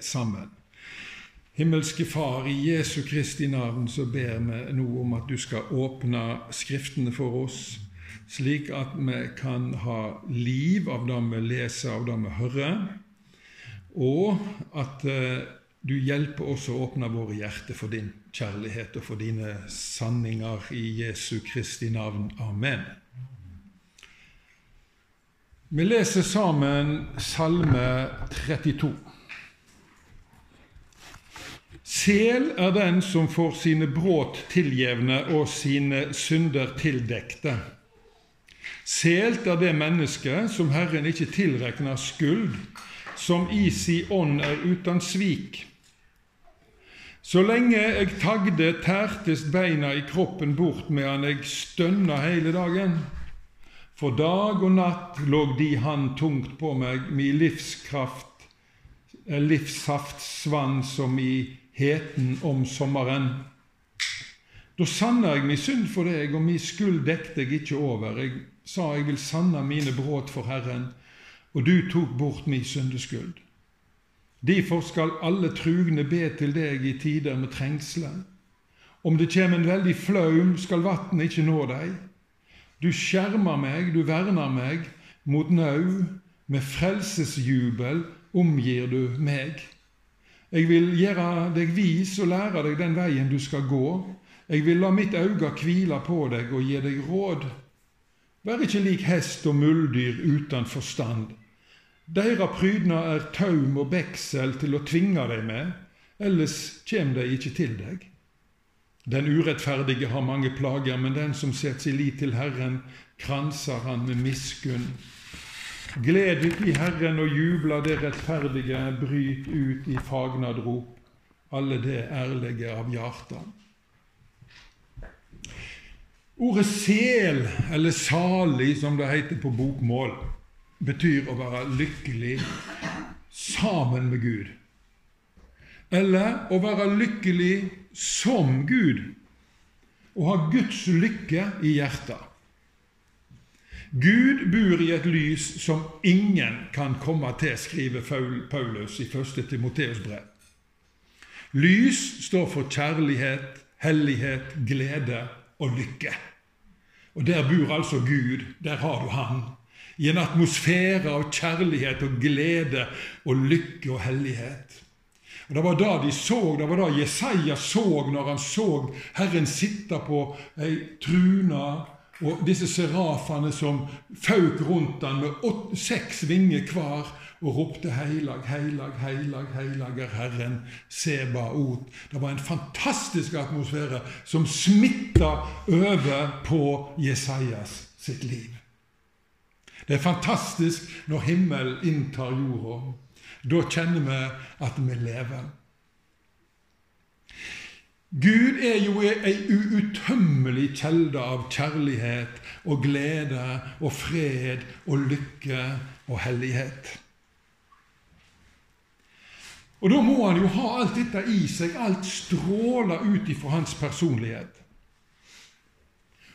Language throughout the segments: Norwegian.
sammen. Himmelske Far, i Jesu Kristi navn så ber vi nå om at du skal åpne Skriftene for oss, slik at vi kan ha liv av det vi leser, av det vi hører, og at eh, du hjelper oss å åpne våre hjerter for din kjærlighet og for dine sanninger i Jesu Kristi navn. Amen. Vi leser sammen Salme 32. Sel er den som får sine brudd tilgjevne og sine synder tildekte. Selt er det mennesket som Herren ikke tilrekner skyld, som i si ånd er uten svik. Så lenge jeg tagde, tærtes beina i kroppen bort medan jeg stønna hele dagen. For dag og natt lå de hand tungt på meg, mi livskraft, livssaft svann som i heten om sommeren. Da sanna jeg mi synd for deg, og mi skyld dekte jeg ikke over. Jeg sa jeg vil sanna mine brudd for Herren, og du tok bort mi syndeskyld. Derfor skal alle trugne be til deg i tider med trengsler. Om det kjem en veldig flaum, skal vatnet ikke nå deg. Du skjermer meg, du verner meg, mot nau, med frelsesjubel omgir du meg. Jeg vil gjøre deg vis og lære deg den veien du skal gå. Jeg vil la mitt auge hvile på deg og gi deg råd. Vær ikke lik hest og muldyr uten forstand. Deira prydnad er taum og beksel til å tvinge deg med, ellers kjem de ikke til deg. Den urettferdige har mange plager, men den som setter sin lit til Herren, kranser han med miskunn. Gled ut i Herren og jubla det rettferdige, bryt ut i fagnadrop, alle det ærlige av hjarta. Ordet sel, eller salig, som det heter på bokmål, betyr å være lykkelig sammen med Gud. Eller å være lykkelig som Gud, å ha Guds lykke i hjertet. Gud bor i et lys som ingen kan komme til, skriver Paulus i 1. Timoteus brev. Lys står for kjærlighet, hellighet, glede og lykke. Og Der bor altså Gud. Der har du Han. I en atmosfære av kjærlighet og glede og lykke og hellighet. Og Det var da de så, det var da Jesaja så når han så Herren sitte på ei truna og disse serafene som fauk rundt han med åtte, seks vinger hver og ropte 'Heilag, heilag, heilag, heilag er Herren Sebaot'. Det var en fantastisk atmosfære som smitta over på Jesajas sitt liv. Det er fantastisk når himmelen inntar jorda. Da kjenner vi at vi lever. Gud er jo ei uuttømmelig kjelde av kjærlighet og glede og fred og lykke og hellighet. Og Da må han jo ha alt dette i seg. Alt stråler ut ifra hans personlighet.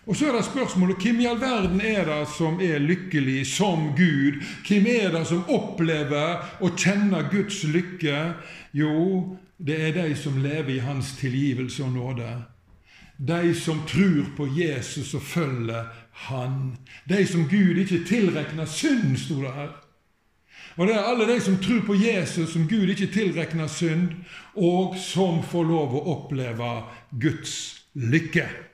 Og Så er det spørsmålet hvem i all verden er det som er lykkelig som Gud? Hvem er det som opplever og kjenner Guds lykke? Jo, det er de som lever i Hans tilgivelse og nåde. De som tror på Jesus og følger Han. De som Gud ikke tilregner synd, sto det her. Og det er alle de som tror på Jesus, som Gud ikke tilregner synd, og som får lov å oppleve Guds lykke.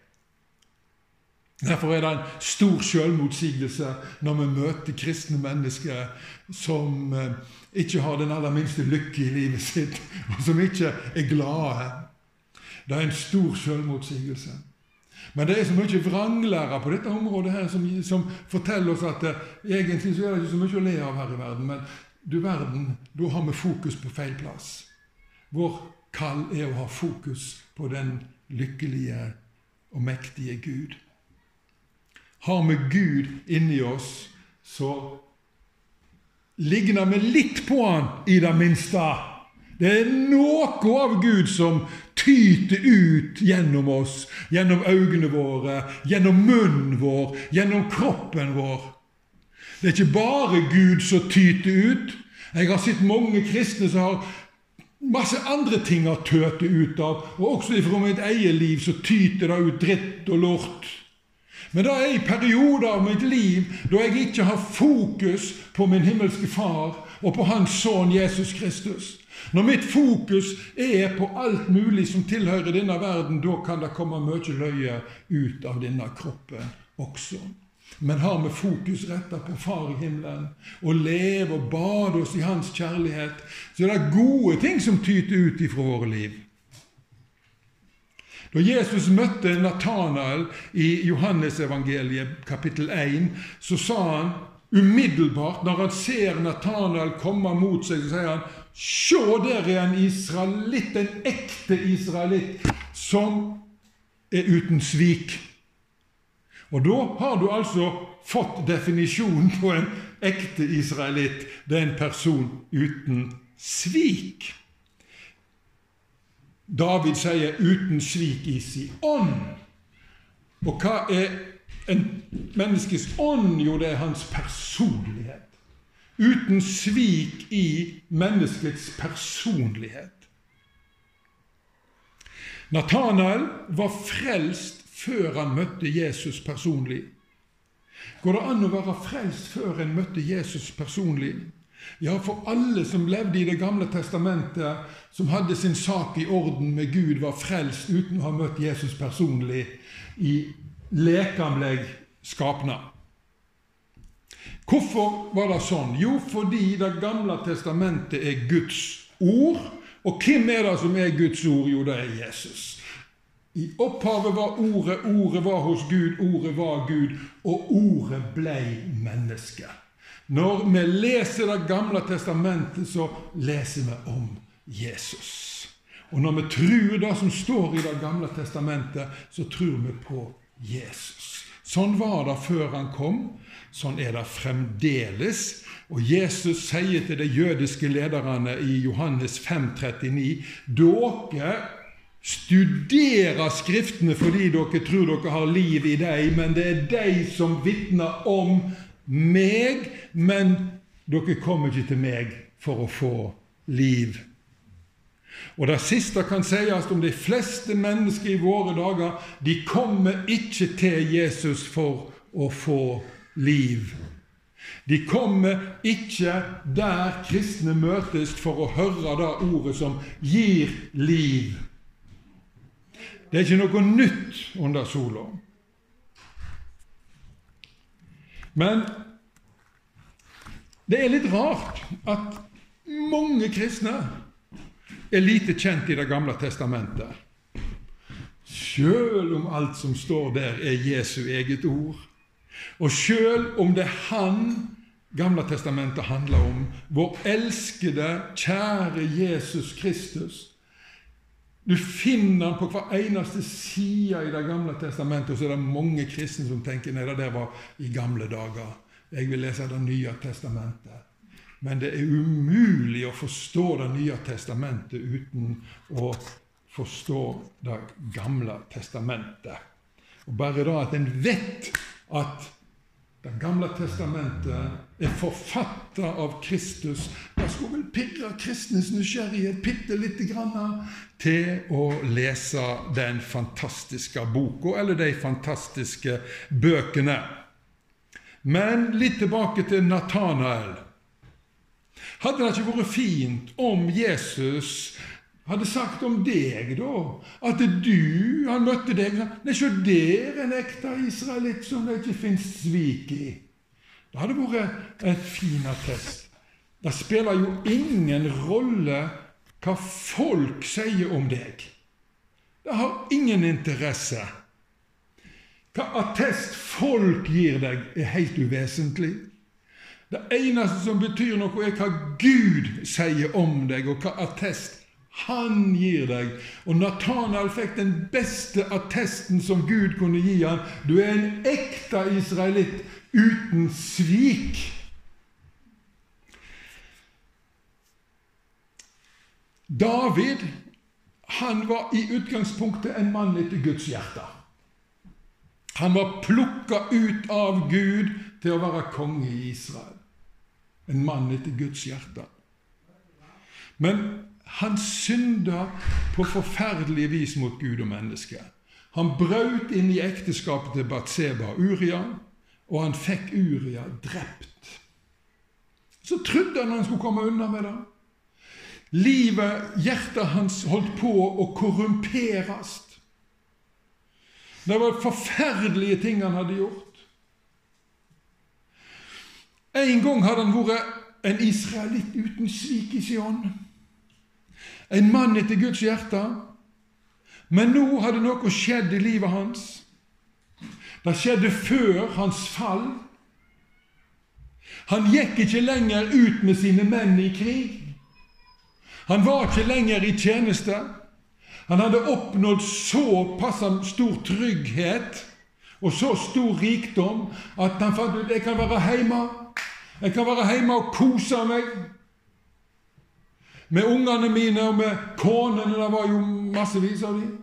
Derfor er det en stor selvmotsigelse når vi møter kristne mennesker som eh, ikke har den aller minste lykke i livet sitt, og som ikke er glade. Det er en stor selvmotsigelse. Men det er så mye vranglære på dette området her som, som forteller oss at det egentlig så er det ikke så mye å le av her i verden, men du verden, da har vi fokus på feil plass. Vår kall er å ha fokus på den lykkelige og mektige Gud. Har vi Gud inni oss, så ligner vi litt på han i det minste. Det er noe av Gud som tyter ut gjennom oss, gjennom øynene våre, gjennom munnen vår, gjennom kroppen vår. Det er ikke bare Gud som tyter ut. Jeg har sett mange kristne som har masse andre ting å tøte ut av, og også ifra mitt eget liv så tyter det ut dritt og lort. Men det er i perioder av mitt liv da jeg ikke har fokus på min himmelske Far og på Hans Sønn Jesus Kristus. Når mitt fokus er på alt mulig som tilhører denne verden, da kan det komme mye løye ut av denne kroppen også. Men har vi fokus retta på Far i himmelen og lever og bader oss i Hans kjærlighet, så er det gode ting som tyter ut ifra våre liv. Da Jesus møtte Natanael i Johannesevangeliet kapittel 1, så sa han umiddelbart, når han ser Natanael komme mot seg, så sier han Se, der er en israelitt, en ekte israelitt, som er uten svik. Og da har du altså fått definisjonen på en ekte israelitt. Det er en person uten svik. David sier 'uten svik i sin ånd'. Og hva er en menneskes ånd? Jo, det er hans personlighet. Uten svik i menneskets personlighet. Natanael var frelst før han møtte Jesus personlig. Går det an å være frelst før en møtte Jesus personlig? Ja, for alle som levde i Det gamle testamentet, som hadde sin sak i orden med Gud, var frelst uten å ha møtt Jesus personlig i lekamleg skapnad. Hvorfor var det sånn? Jo, fordi Det gamle testamentet er Guds ord. Og hvem er det som er Guds ord? Jo, det er Jesus. I opphavet var Ordet, Ordet var hos Gud, Ordet var Gud, og Ordet blei menneske. Når vi leser Det gamle testamentet, så leser vi om Jesus. Og når vi tror det som står i Det gamle testamentet, så tror vi på Jesus. Sånn var det før han kom. Sånn er det fremdeles. Og Jesus sier til de jødiske lederne i Johannes 5,39.: Dere studerer Skriftene fordi dere tror dere har liv i dem, men det er de som vitner om meg, men dere kommer ikke til meg for å få liv. Og Det siste kan sies om de fleste mennesker i våre dager. De kommer ikke til Jesus for å få liv. De kommer ikke der kristne møtes for å høre det ordet som gir liv. Det er ikke noe nytt under sola. Men det er litt rart at mange kristne er lite kjent i Det gamle testamentet. Sjøl om alt som står der, er Jesu eget ord, og sjøl om det er Han Gamle testamentet handler om, vår elskede, kjære Jesus Kristus, du finner den på hver eneste side i Det gamle testamentet. Og så er det mange kristne som tenker nei, det der var i gamle dager. Jeg vil lese Det nye testamentet. Men det er umulig å forstå Det nye testamentet uten å forstå Det gamle testamentet. Og Bare da at en vet at det gamle testamentet er forfatta av Kristus. Det skulle vel pirre kristnes nysgjerrighet bitte lite grann til å lese den fantastiske boka, eller de fantastiske bøkene. Men litt tilbake til Natanael. Hadde det ikke vært fint om Jesus hadde sagt om deg, da, at du Han møtte deg Nei, se der en ekte israelitt som det ikke fins svik i. Det hadde vært en fin attest. Det spiller jo ingen rolle hva folk sier om deg. Det har ingen interesse. Hva attest folk gir deg, er helt uvesentlig. Det eneste som betyr noe, er hva Gud sier om deg, og hva attest han gir deg. Og Nathanael fikk den beste attesten som Gud kunne gi ham. Du er en ekte israelitt uten svik. David han var i utgangspunktet en mann etter Guds hjerte. Han var plukka ut av Gud til å være konge i Israel. En mann etter Guds hjerte. Men Han synda på forferdelig vis mot Gud og mennesket. Han brøt inn i ekteskapet til Batseba Uria, og han fikk Uria drept. Så trodde han han skulle komme unna med det. Livet, hjertet hans, holdt på å korrumperes. Det var forferdelige ting han hadde gjort. En gang hadde han vært en israelitt uten svik i sin ånd. En mann etter Guds hjerte. Men nå hadde noe skjedd i livet hans. Det skjedde før hans fall. Han gikk ikke lenger ut med sine menn i krig. Han var ikke lenger i tjeneste. Han hadde oppnådd såpass stor trygghet og så stor rikdom at han fant ut jeg kan være hjemme. Jeg kan være hjemme og kose meg med ungene mine og med konene. Det var jo massevis av dem.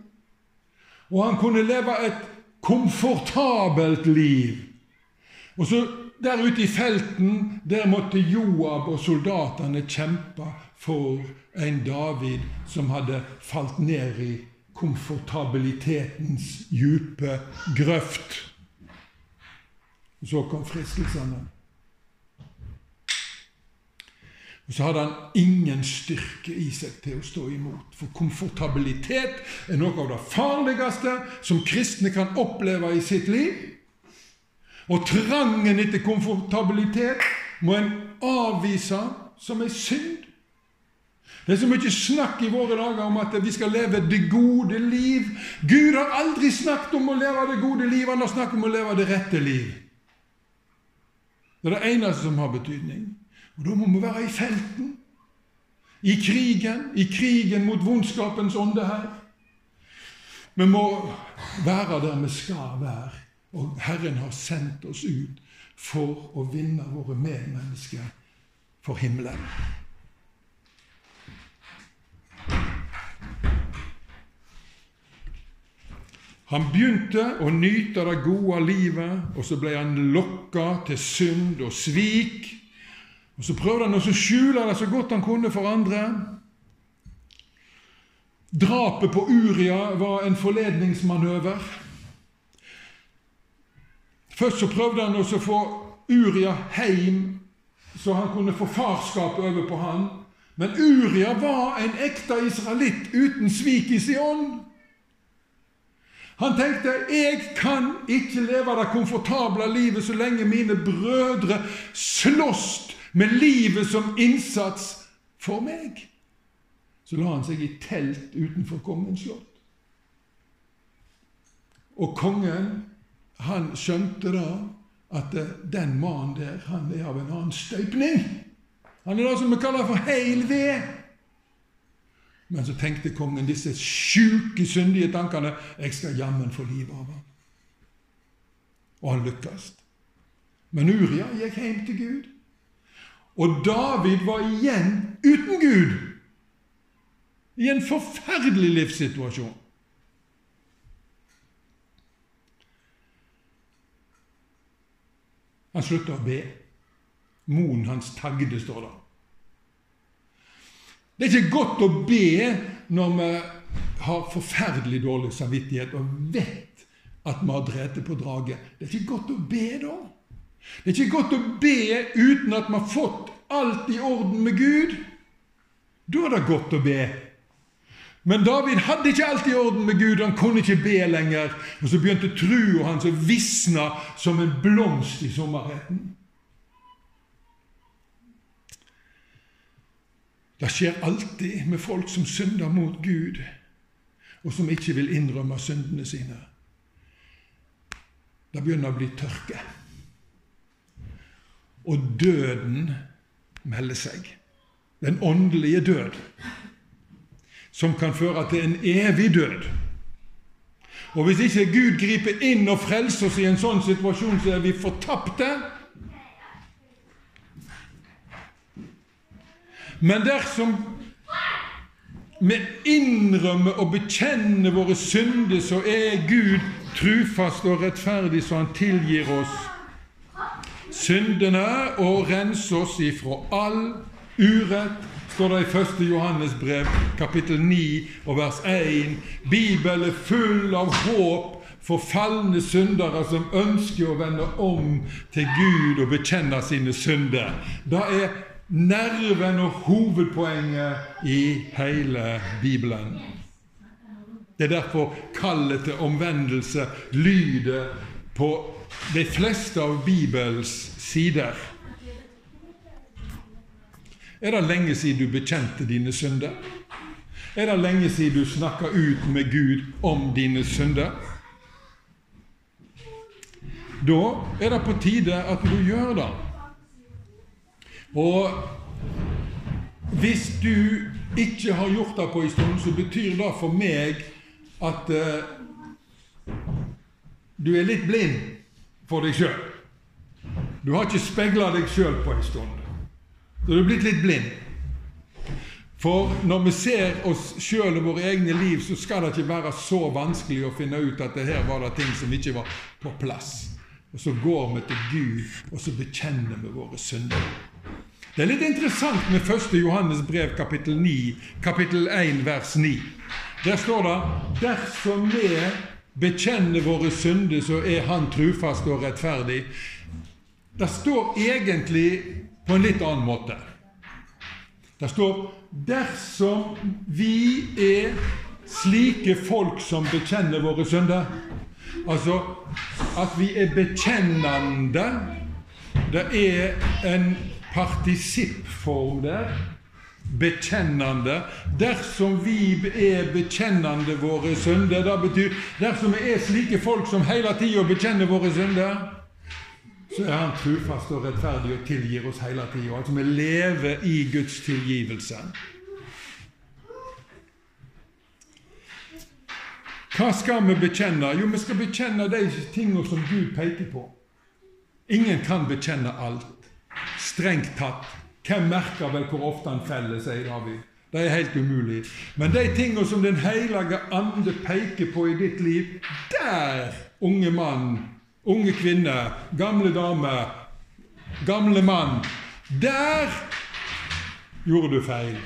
Og han kunne leve et komfortabelt liv. Og så der ute i felten, der måtte Joab og soldatene kjempe for en David som hadde falt ned i komfortabilitetens djupe grøft. Så kom fristelsene. Og så hadde han ingen styrke i seg til å stå imot. For komfortabilitet er noe av det farligste som kristne kan oppleve i sitt liv. Og trangen etter komfortabilitet må en avvise som en synd. Det er så mye snakk i våre dager om at vi skal leve det gode liv. Gud har aldri snakket om å leve det gode liv, han har snakket om å leve det rette liv. Det er det eneste som har betydning. Og Da må vi være i felten, i krigen, i krigen mot vondskapens ånde her. Vi må være der vi skal være, og Herren har sendt oss ut for å vinne våre medmennesker for himmelen. Han begynte å nyte det gode livet, og så ble han lokka til synd og svik. Og Så prøvde han å skjule det så godt han kunne for andre. Drapet på Uria var en forledningsmanøver. Først så prøvde han å få Uria hjem, så han kunne få farskap over på han. Men Uria var en ekte israelitt uten svik i sin ånd. Han tenkte 'Jeg kan ikke leve det komfortable livet så lenge mine brødre slåss med livet som innsats for meg. Så la han seg i telt utenfor kongens slott. Og kongen, han skjønte da at den mannen der, han er av en annen støypning. Han er det som vi kaller for heil ved. Men så tenkte kongen disse sjuke, syndige tankene jeg skal jammen få livet av ham. Og han lykkes. Men Uria gikk hjem til Gud. Og David var igjen uten Gud i en forferdelig livssituasjon. Han slutta å be. Moen hans tagde, står det. Det er ikke godt å be når vi har forferdelig dårlig samvittighet og vet at vi har drept på draget. Det er ikke godt å be da. Det er ikke godt å be uten at man har fått alt i orden med Gud. Da er det godt å be. Men David hadde ikke alt i orden med Gud, han kunne ikke be lenger. Og så begynte trua hans å visne som en blomst i sommerheten. Det skjer alltid med folk som synder mot Gud, og som ikke vil innrømme syndene sine. Det begynner å bli tørke og døden melder seg. Den åndelige død, som kan føre til en evig død. Og Hvis ikke Gud griper inn og frelser oss i en sånn situasjon, så er vi fortapte. Men dersom vi innrømmer og bekjenner våre synder, så er Gud trufast og rettferdig, så han tilgir oss syndene og rense oss ifra all urett står det i 1. Johannes brev, kapittel 9 og vers 1. Bibelen er full av håp for falne syndere som ønsker å vende om til Gud og bekjenne sine synder. Det er nerven og hovedpoenget i hele Bibelen. Det er derfor kallet til omvendelse lyder på de fleste av Bibels sider. Er det lenge siden du bekjente dine synder? Er det lenge siden du snakka ut med Gud om dine synder? Da er det på tide at du gjør det. Og hvis du ikke har gjort det på en stund, så betyr det for meg at uh, du er litt blind for deg sjøl. Du har ikke speila deg sjøl på en stund. Så du er blitt litt blind. For når vi ser oss sjøl og våre egne liv, så skal det ikke være så vanskelig å finne ut at det her var det ting som ikke var på plass. Og så går vi til Gud, og så bekjenner vi våre synder. Det er litt interessant med 1. Johannes brev kapittel 9, kapittel 1 vers 9. Der står det dersom vi bekjenner våre synder, så er Han trufast og rettferdig. Det står egentlig på en litt annen måte. Det står dersom vi er slike folk som bekjenner våre synder Altså at vi er bekjennende. Det er en partisippform der. Bekjennende. Dersom vi er bekjennende våre synder Det betyr dersom vi er slike folk som hele tida bekjenner våre synder så er Han trufast og rettferdig og tilgir oss hele tida. Altså vi lever i Guds tilgivelse. Hva skal vi bekjenne? Jo, vi skal bekjenne de tingene som Gud peker på. Ingen kan bekjenne alt. Strengt tatt. Hvem merker vel hvor ofte han feller, sier David. Det er helt umulig. Men de tingene som Den hellige ande peker på i ditt liv, der, unge mann, unge kvinne, gamle dame, gamle mann Der gjorde du feil.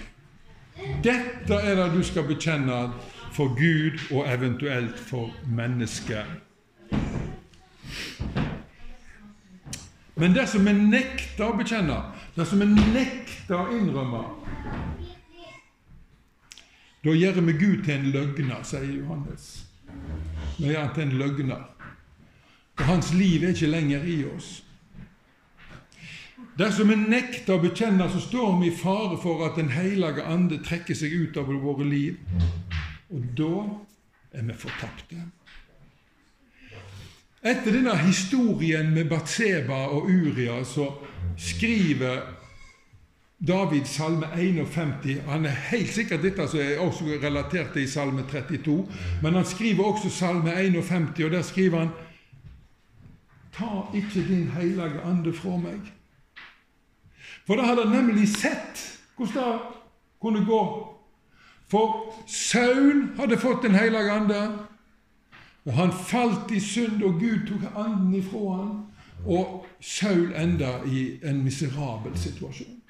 Dette er det du skal bekjenne for Gud og eventuelt for mennesket. Men dersom vi nekter å bekjenne, dersom vi nekter å innrømme, da gjør vi Gud til en løgner, sier Johannes. Vi gjør han til en løgner. Og hans liv er ikke lenger i oss. Dersom vi nekter å bekjenne, så står vi i fare for at Den hellige ande trekker seg ut av våre liv. Og da er vi fortapte. Etter denne historien med Batseba og Uria så skriver David salme 51 Han er helt sikkert dette som er også relatert til i salme 32, men han skriver også salme 51, og der skriver han Ta ikke din hellige ande fra meg. For da hadde han nemlig sett hvordan det kunne gå. For Saul hadde fått Den hellige ande, og han falt i synd, og Gud tok anden ifra ham, og Saul enda i en miserabel situasjon.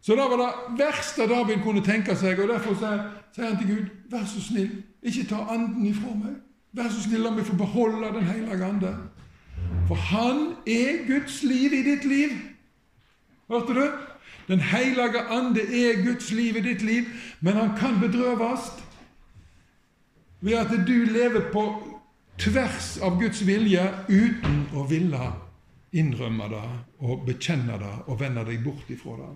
Så det var det verste David kunne tenke seg, og derfor sier han til Gud, vær så snill, ikke ta anden ifra meg. Vær så snill, la meg få beholde Den hellige ande. For han er Guds liv i ditt liv. Hørte du? Den hellige ande er Guds liv i ditt liv, men han kan bedrøves ved at du lever på tvers av Guds vilje uten å ville innrømme det og bekjenne det og vende deg bort ifra det.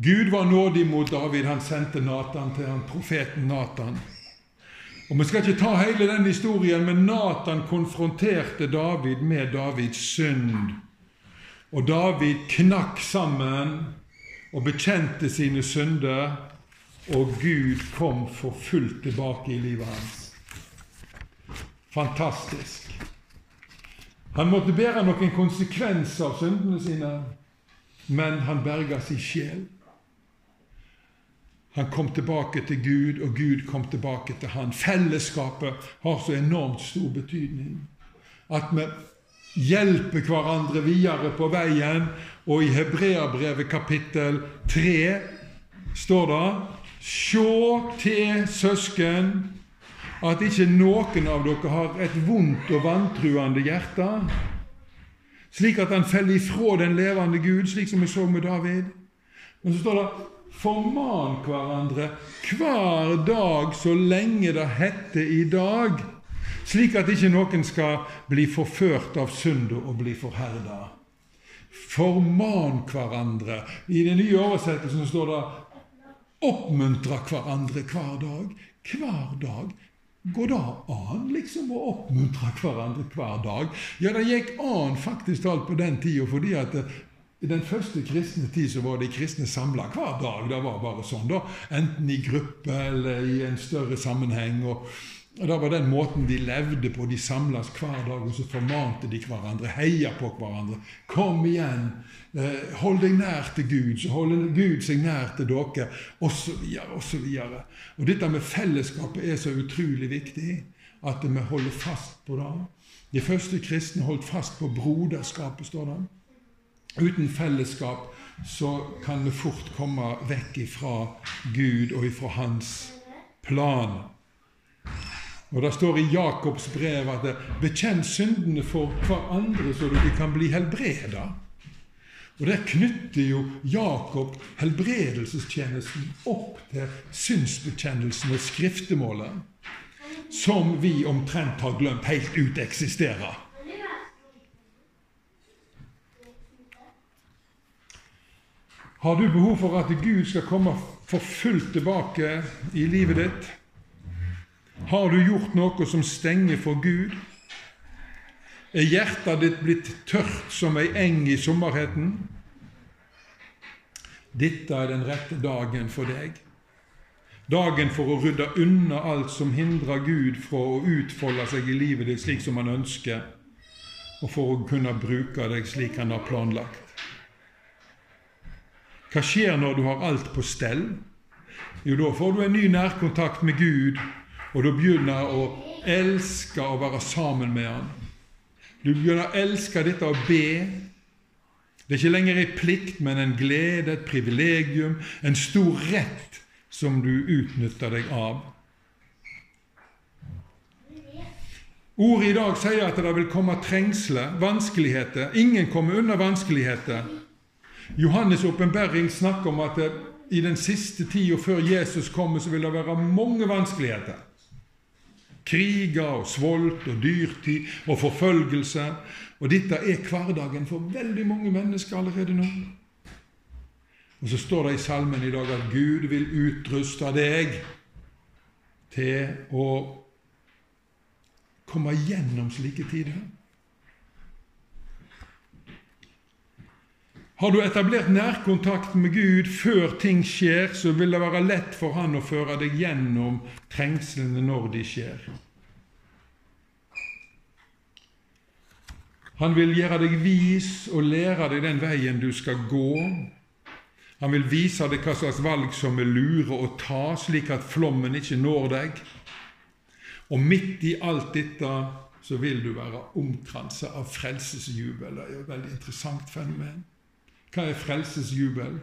Gud var nådig mot David. Han sendte Natan til han, profeten Natan. Og Vi skal ikke ta hele den historien, men Natan konfronterte David med Davids synd og David knakk sammen og bekjente sine synder, og Gud kom for fullt tilbake i livet hans. Fantastisk. Han måtte bære noen konsekvenser av syndene sine, men han berga sin sjel. Han kom tilbake til Gud, og Gud kom tilbake til han. Fellesskapet har så enormt stor betydning. At vi hjelper hverandre videre på veien. Og i Hebreabrevet kapittel 3 står det Sjå til, søsken, at ikke noen av dere har et vondt og vantruende hjerte, slik at han faller ifra den levende Gud, slik som vi så med David. Men så står det Forman hverandre hver dag så lenge det heter i dag, slik at ikke noen skal bli forført av synda og bli forherda. Forman hverandre. I den nye oversettelsen står det oppmuntre hverandre hver dag. Hver dag. Går det an liksom å oppmuntre hverandre hver dag? Ja, det gikk an faktisk alt på den tida, fordi at i den første kristne tid så var de kristne samla hver dag. Det var bare sånn, da. Enten i gruppe eller i en større sammenheng. og og Det var den måten de levde på. De samles hver dag, og så formante de hverandre. Heia på hverandre. Kom igjen! Eh, hold deg nær til Gud, så holder Gud seg nær til dere, osv. osv. Og dette med fellesskapet er så utrolig viktig at vi holder fast på det. De første kristne holdt fast på broderskapet, står det. Uten fellesskap så kan vi fort komme vekk ifra Gud og ifra Hans plan. Og Det står i Jakobs brev at 'bekjenn syndene for hverandre, så dere kan bli helbreda'. Og Der knytter jo Jakob helbredelsestjenesten opp til synsbekjennelsen og skriftemålet, som vi omtrent har glemt helt ut eksisterer. Har du behov for at Gud skal komme for fullt tilbake i livet ditt? Har du gjort noe som stenger for Gud? Er hjertet ditt blitt tørt som ei eng i sommerheten? Dette er den rette dagen for deg. Dagen for å rydde unna alt som hindrer Gud fra å utfolde seg i livet ditt slik som han ønsker, og for å kunne bruke deg slik han har planlagt. Hva skjer når du har alt på stell? Jo, da får du en ny nærkontakt med Gud og du begynner å elske å være sammen med Han. Du begynner å elske dette å be. Det er ikke lenger en plikt, men en glede, et privilegium, en stor rett som du utnytter deg av. Ordet i dag sier at det vil komme trengsler, vanskeligheter. Ingen kommer unna vanskeligheter. Johannes' åpenbaring snakker om at det, i den siste tida før Jesus kommer, så vil det være mange vanskeligheter kriger og svolt og dyrtid og forfølgelse. Og dette er hverdagen for veldig mange mennesker allerede nå. Og så står det i salmen i dag at Gud vil utruste deg til å komme gjennom slike tider. Har du etablert nærkontakt med Gud før ting skjer, så vil det være lett for Han å føre deg gjennom trengslene når de skjer. Han vil gjøre deg vis og lære deg den veien du skal gå. Han vil vise deg hva slags valg som er lure å ta, slik at flommen ikke når deg. Og midt i alt dette så vil du være omkransa av frelsesjubel. Det er et veldig interessant fenomen. Hva er frelsesjubel?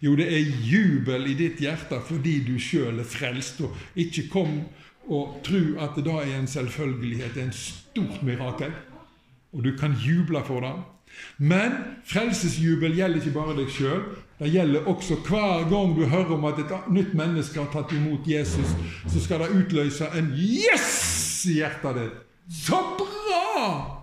Jo, det er jubel i ditt hjerte fordi du sjøl er frelst. Og ikke kom og tro at det da er en selvfølgelighet. Det er en stort mirakel. Og du kan juble for det. Men frelsesjubel gjelder ikke bare deg sjøl. Det gjelder også hver gang du hører om at et nytt menneske har tatt imot Jesus, så skal det utløse en 'yes' i hjertet ditt. Så bra!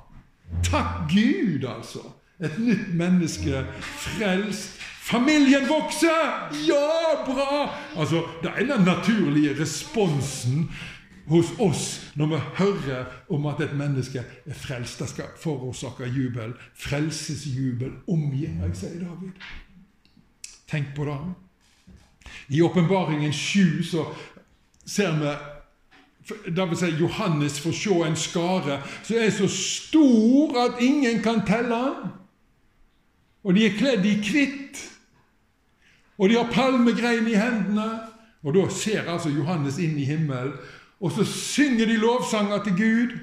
Takk Gud, altså. Et nytt menneske frelst. Familien vokser! Ja, bra! Altså, Det er den naturlige responsen hos oss når vi hører om at et menneske er frelst. Det skal forårsake jubel. Frelsesjubel omgir jeg, sier David. Tenk på det. I Åpenbaringen 7 så ser vi vil si Johannes får se en skare som er så stor at ingen kan telle den. Og de er kledd i hvitt. Og de har palmegrein i hendene. Og da ser altså Johannes inn i himmelen, og så synger de lovsanger til Gud.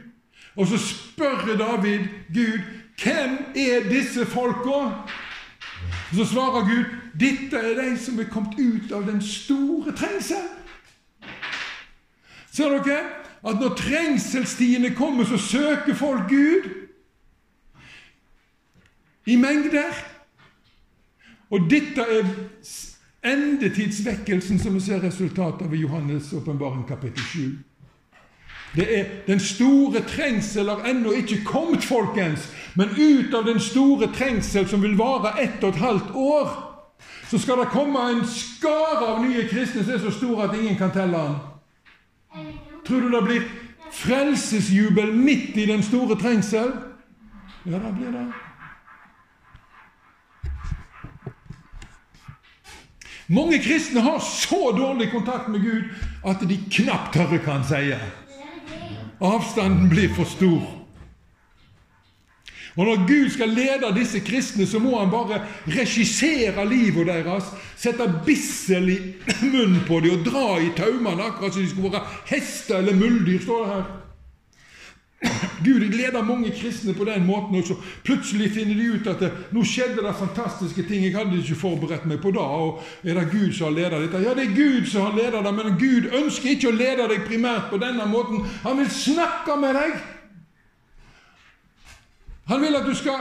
Og så spør David Gud hvem er disse folka? Og Så svarer Gud dette er de som er kommet ut av den store trengsel. Ser dere at når trengselstidene kommer, så søker folk Gud i mengder. Og dette er endetidsvekkelsen som vi ser resultatet av i Johannes' åpenbaring kapittel 7. Det er Den store trengsel har ennå ikke kommet, folkens, men ut av den store trengsel som vil vare ett og et halvt år, så skal det komme en skare av nye kristne som er så stor at ingen kan telle den. Tror du det blir frelsesjubel midt i den store trengsel? Ja, det blir det. Mange kristne har så dårlig kontakt med Gud at de knapt hører hva han sier. Avstanden blir for stor. Og Når Gud skal lede disse kristne, så må han bare regissere livet deres, sette bissel i munnen på dem og dra i taumene, akkurat som de skulle være hester eller muldyr. står det her. Gud leder mange kristne på den måten, og så plutselig finner de ut at det, nå skjedde det fantastiske ting. Jeg hadde ikke forberedt meg på det. og Er det Gud som har ledet dette? Ja, det er Gud som har ledet deg, men Gud ønsker ikke å lede deg primært på denne måten. Han vil snakke med deg. Han vil at du skal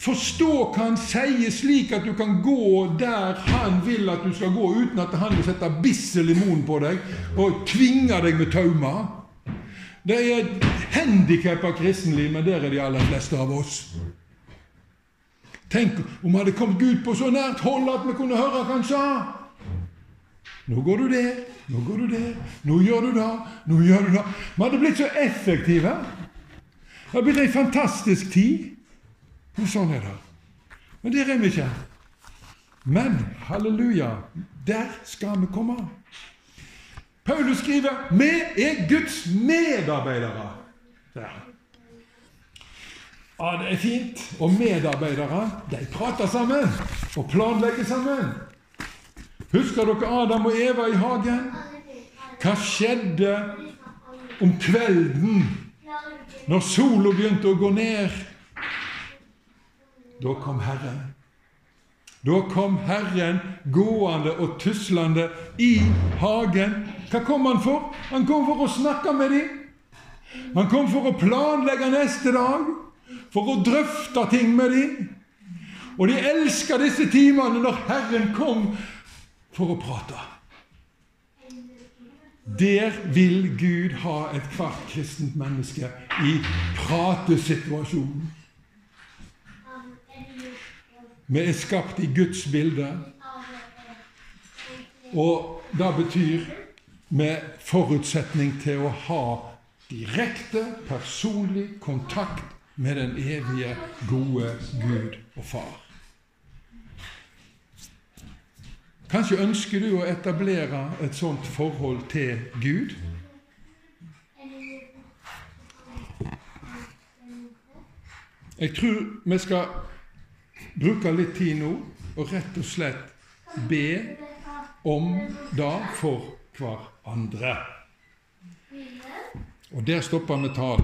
forstå hva han sier, slik at du kan gå der han vil at du skal gå, uten at han vil sette bissel i munnen på deg og tvinge deg med taumer. Det er et handikappa kristenliv, men der er de aller fleste av oss. Tenk om hadde kommet Gud på så nært hold at vi kunne høre hva han sa. Nå går du der, nå går du der, nå gjør du det, nå gjør du det. Vi hadde blitt så effektive. Det hadde blitt ei fantastisk tid. Men sånn er det. Men der er vi ikke. Men halleluja, der skal vi komme. Paulus skriver 'Vi er Guds medarbeidere'. Ja, det er fint. Og medarbeidere, de prater sammen og planlegger sammen. Husker dere Adam og Eva i hagen? Hva skjedde om kvelden når sola begynte å gå ned, da kom Herren. Da kom Herren gående og tuslende i hagen. Hva kom han for? Han kom for å snakke med dem. Han kom for å planlegge neste dag, for å drøfte ting med dem. Og de elska disse timene når Herren kom for å prate. Der vil Gud ha ethvert kristent menneske i pratesituasjonen. Vi er skapt i Guds bilde, og det betyr med forutsetning til å ha direkte, personlig kontakt med den evige, gode Gud og Far. Kanskje ønsker du å etablere et sånt forhold til Gud? Jeg tror vi skal bruke litt tid nå og rett og slett be om det for hverandre. Og der stopper vi talen.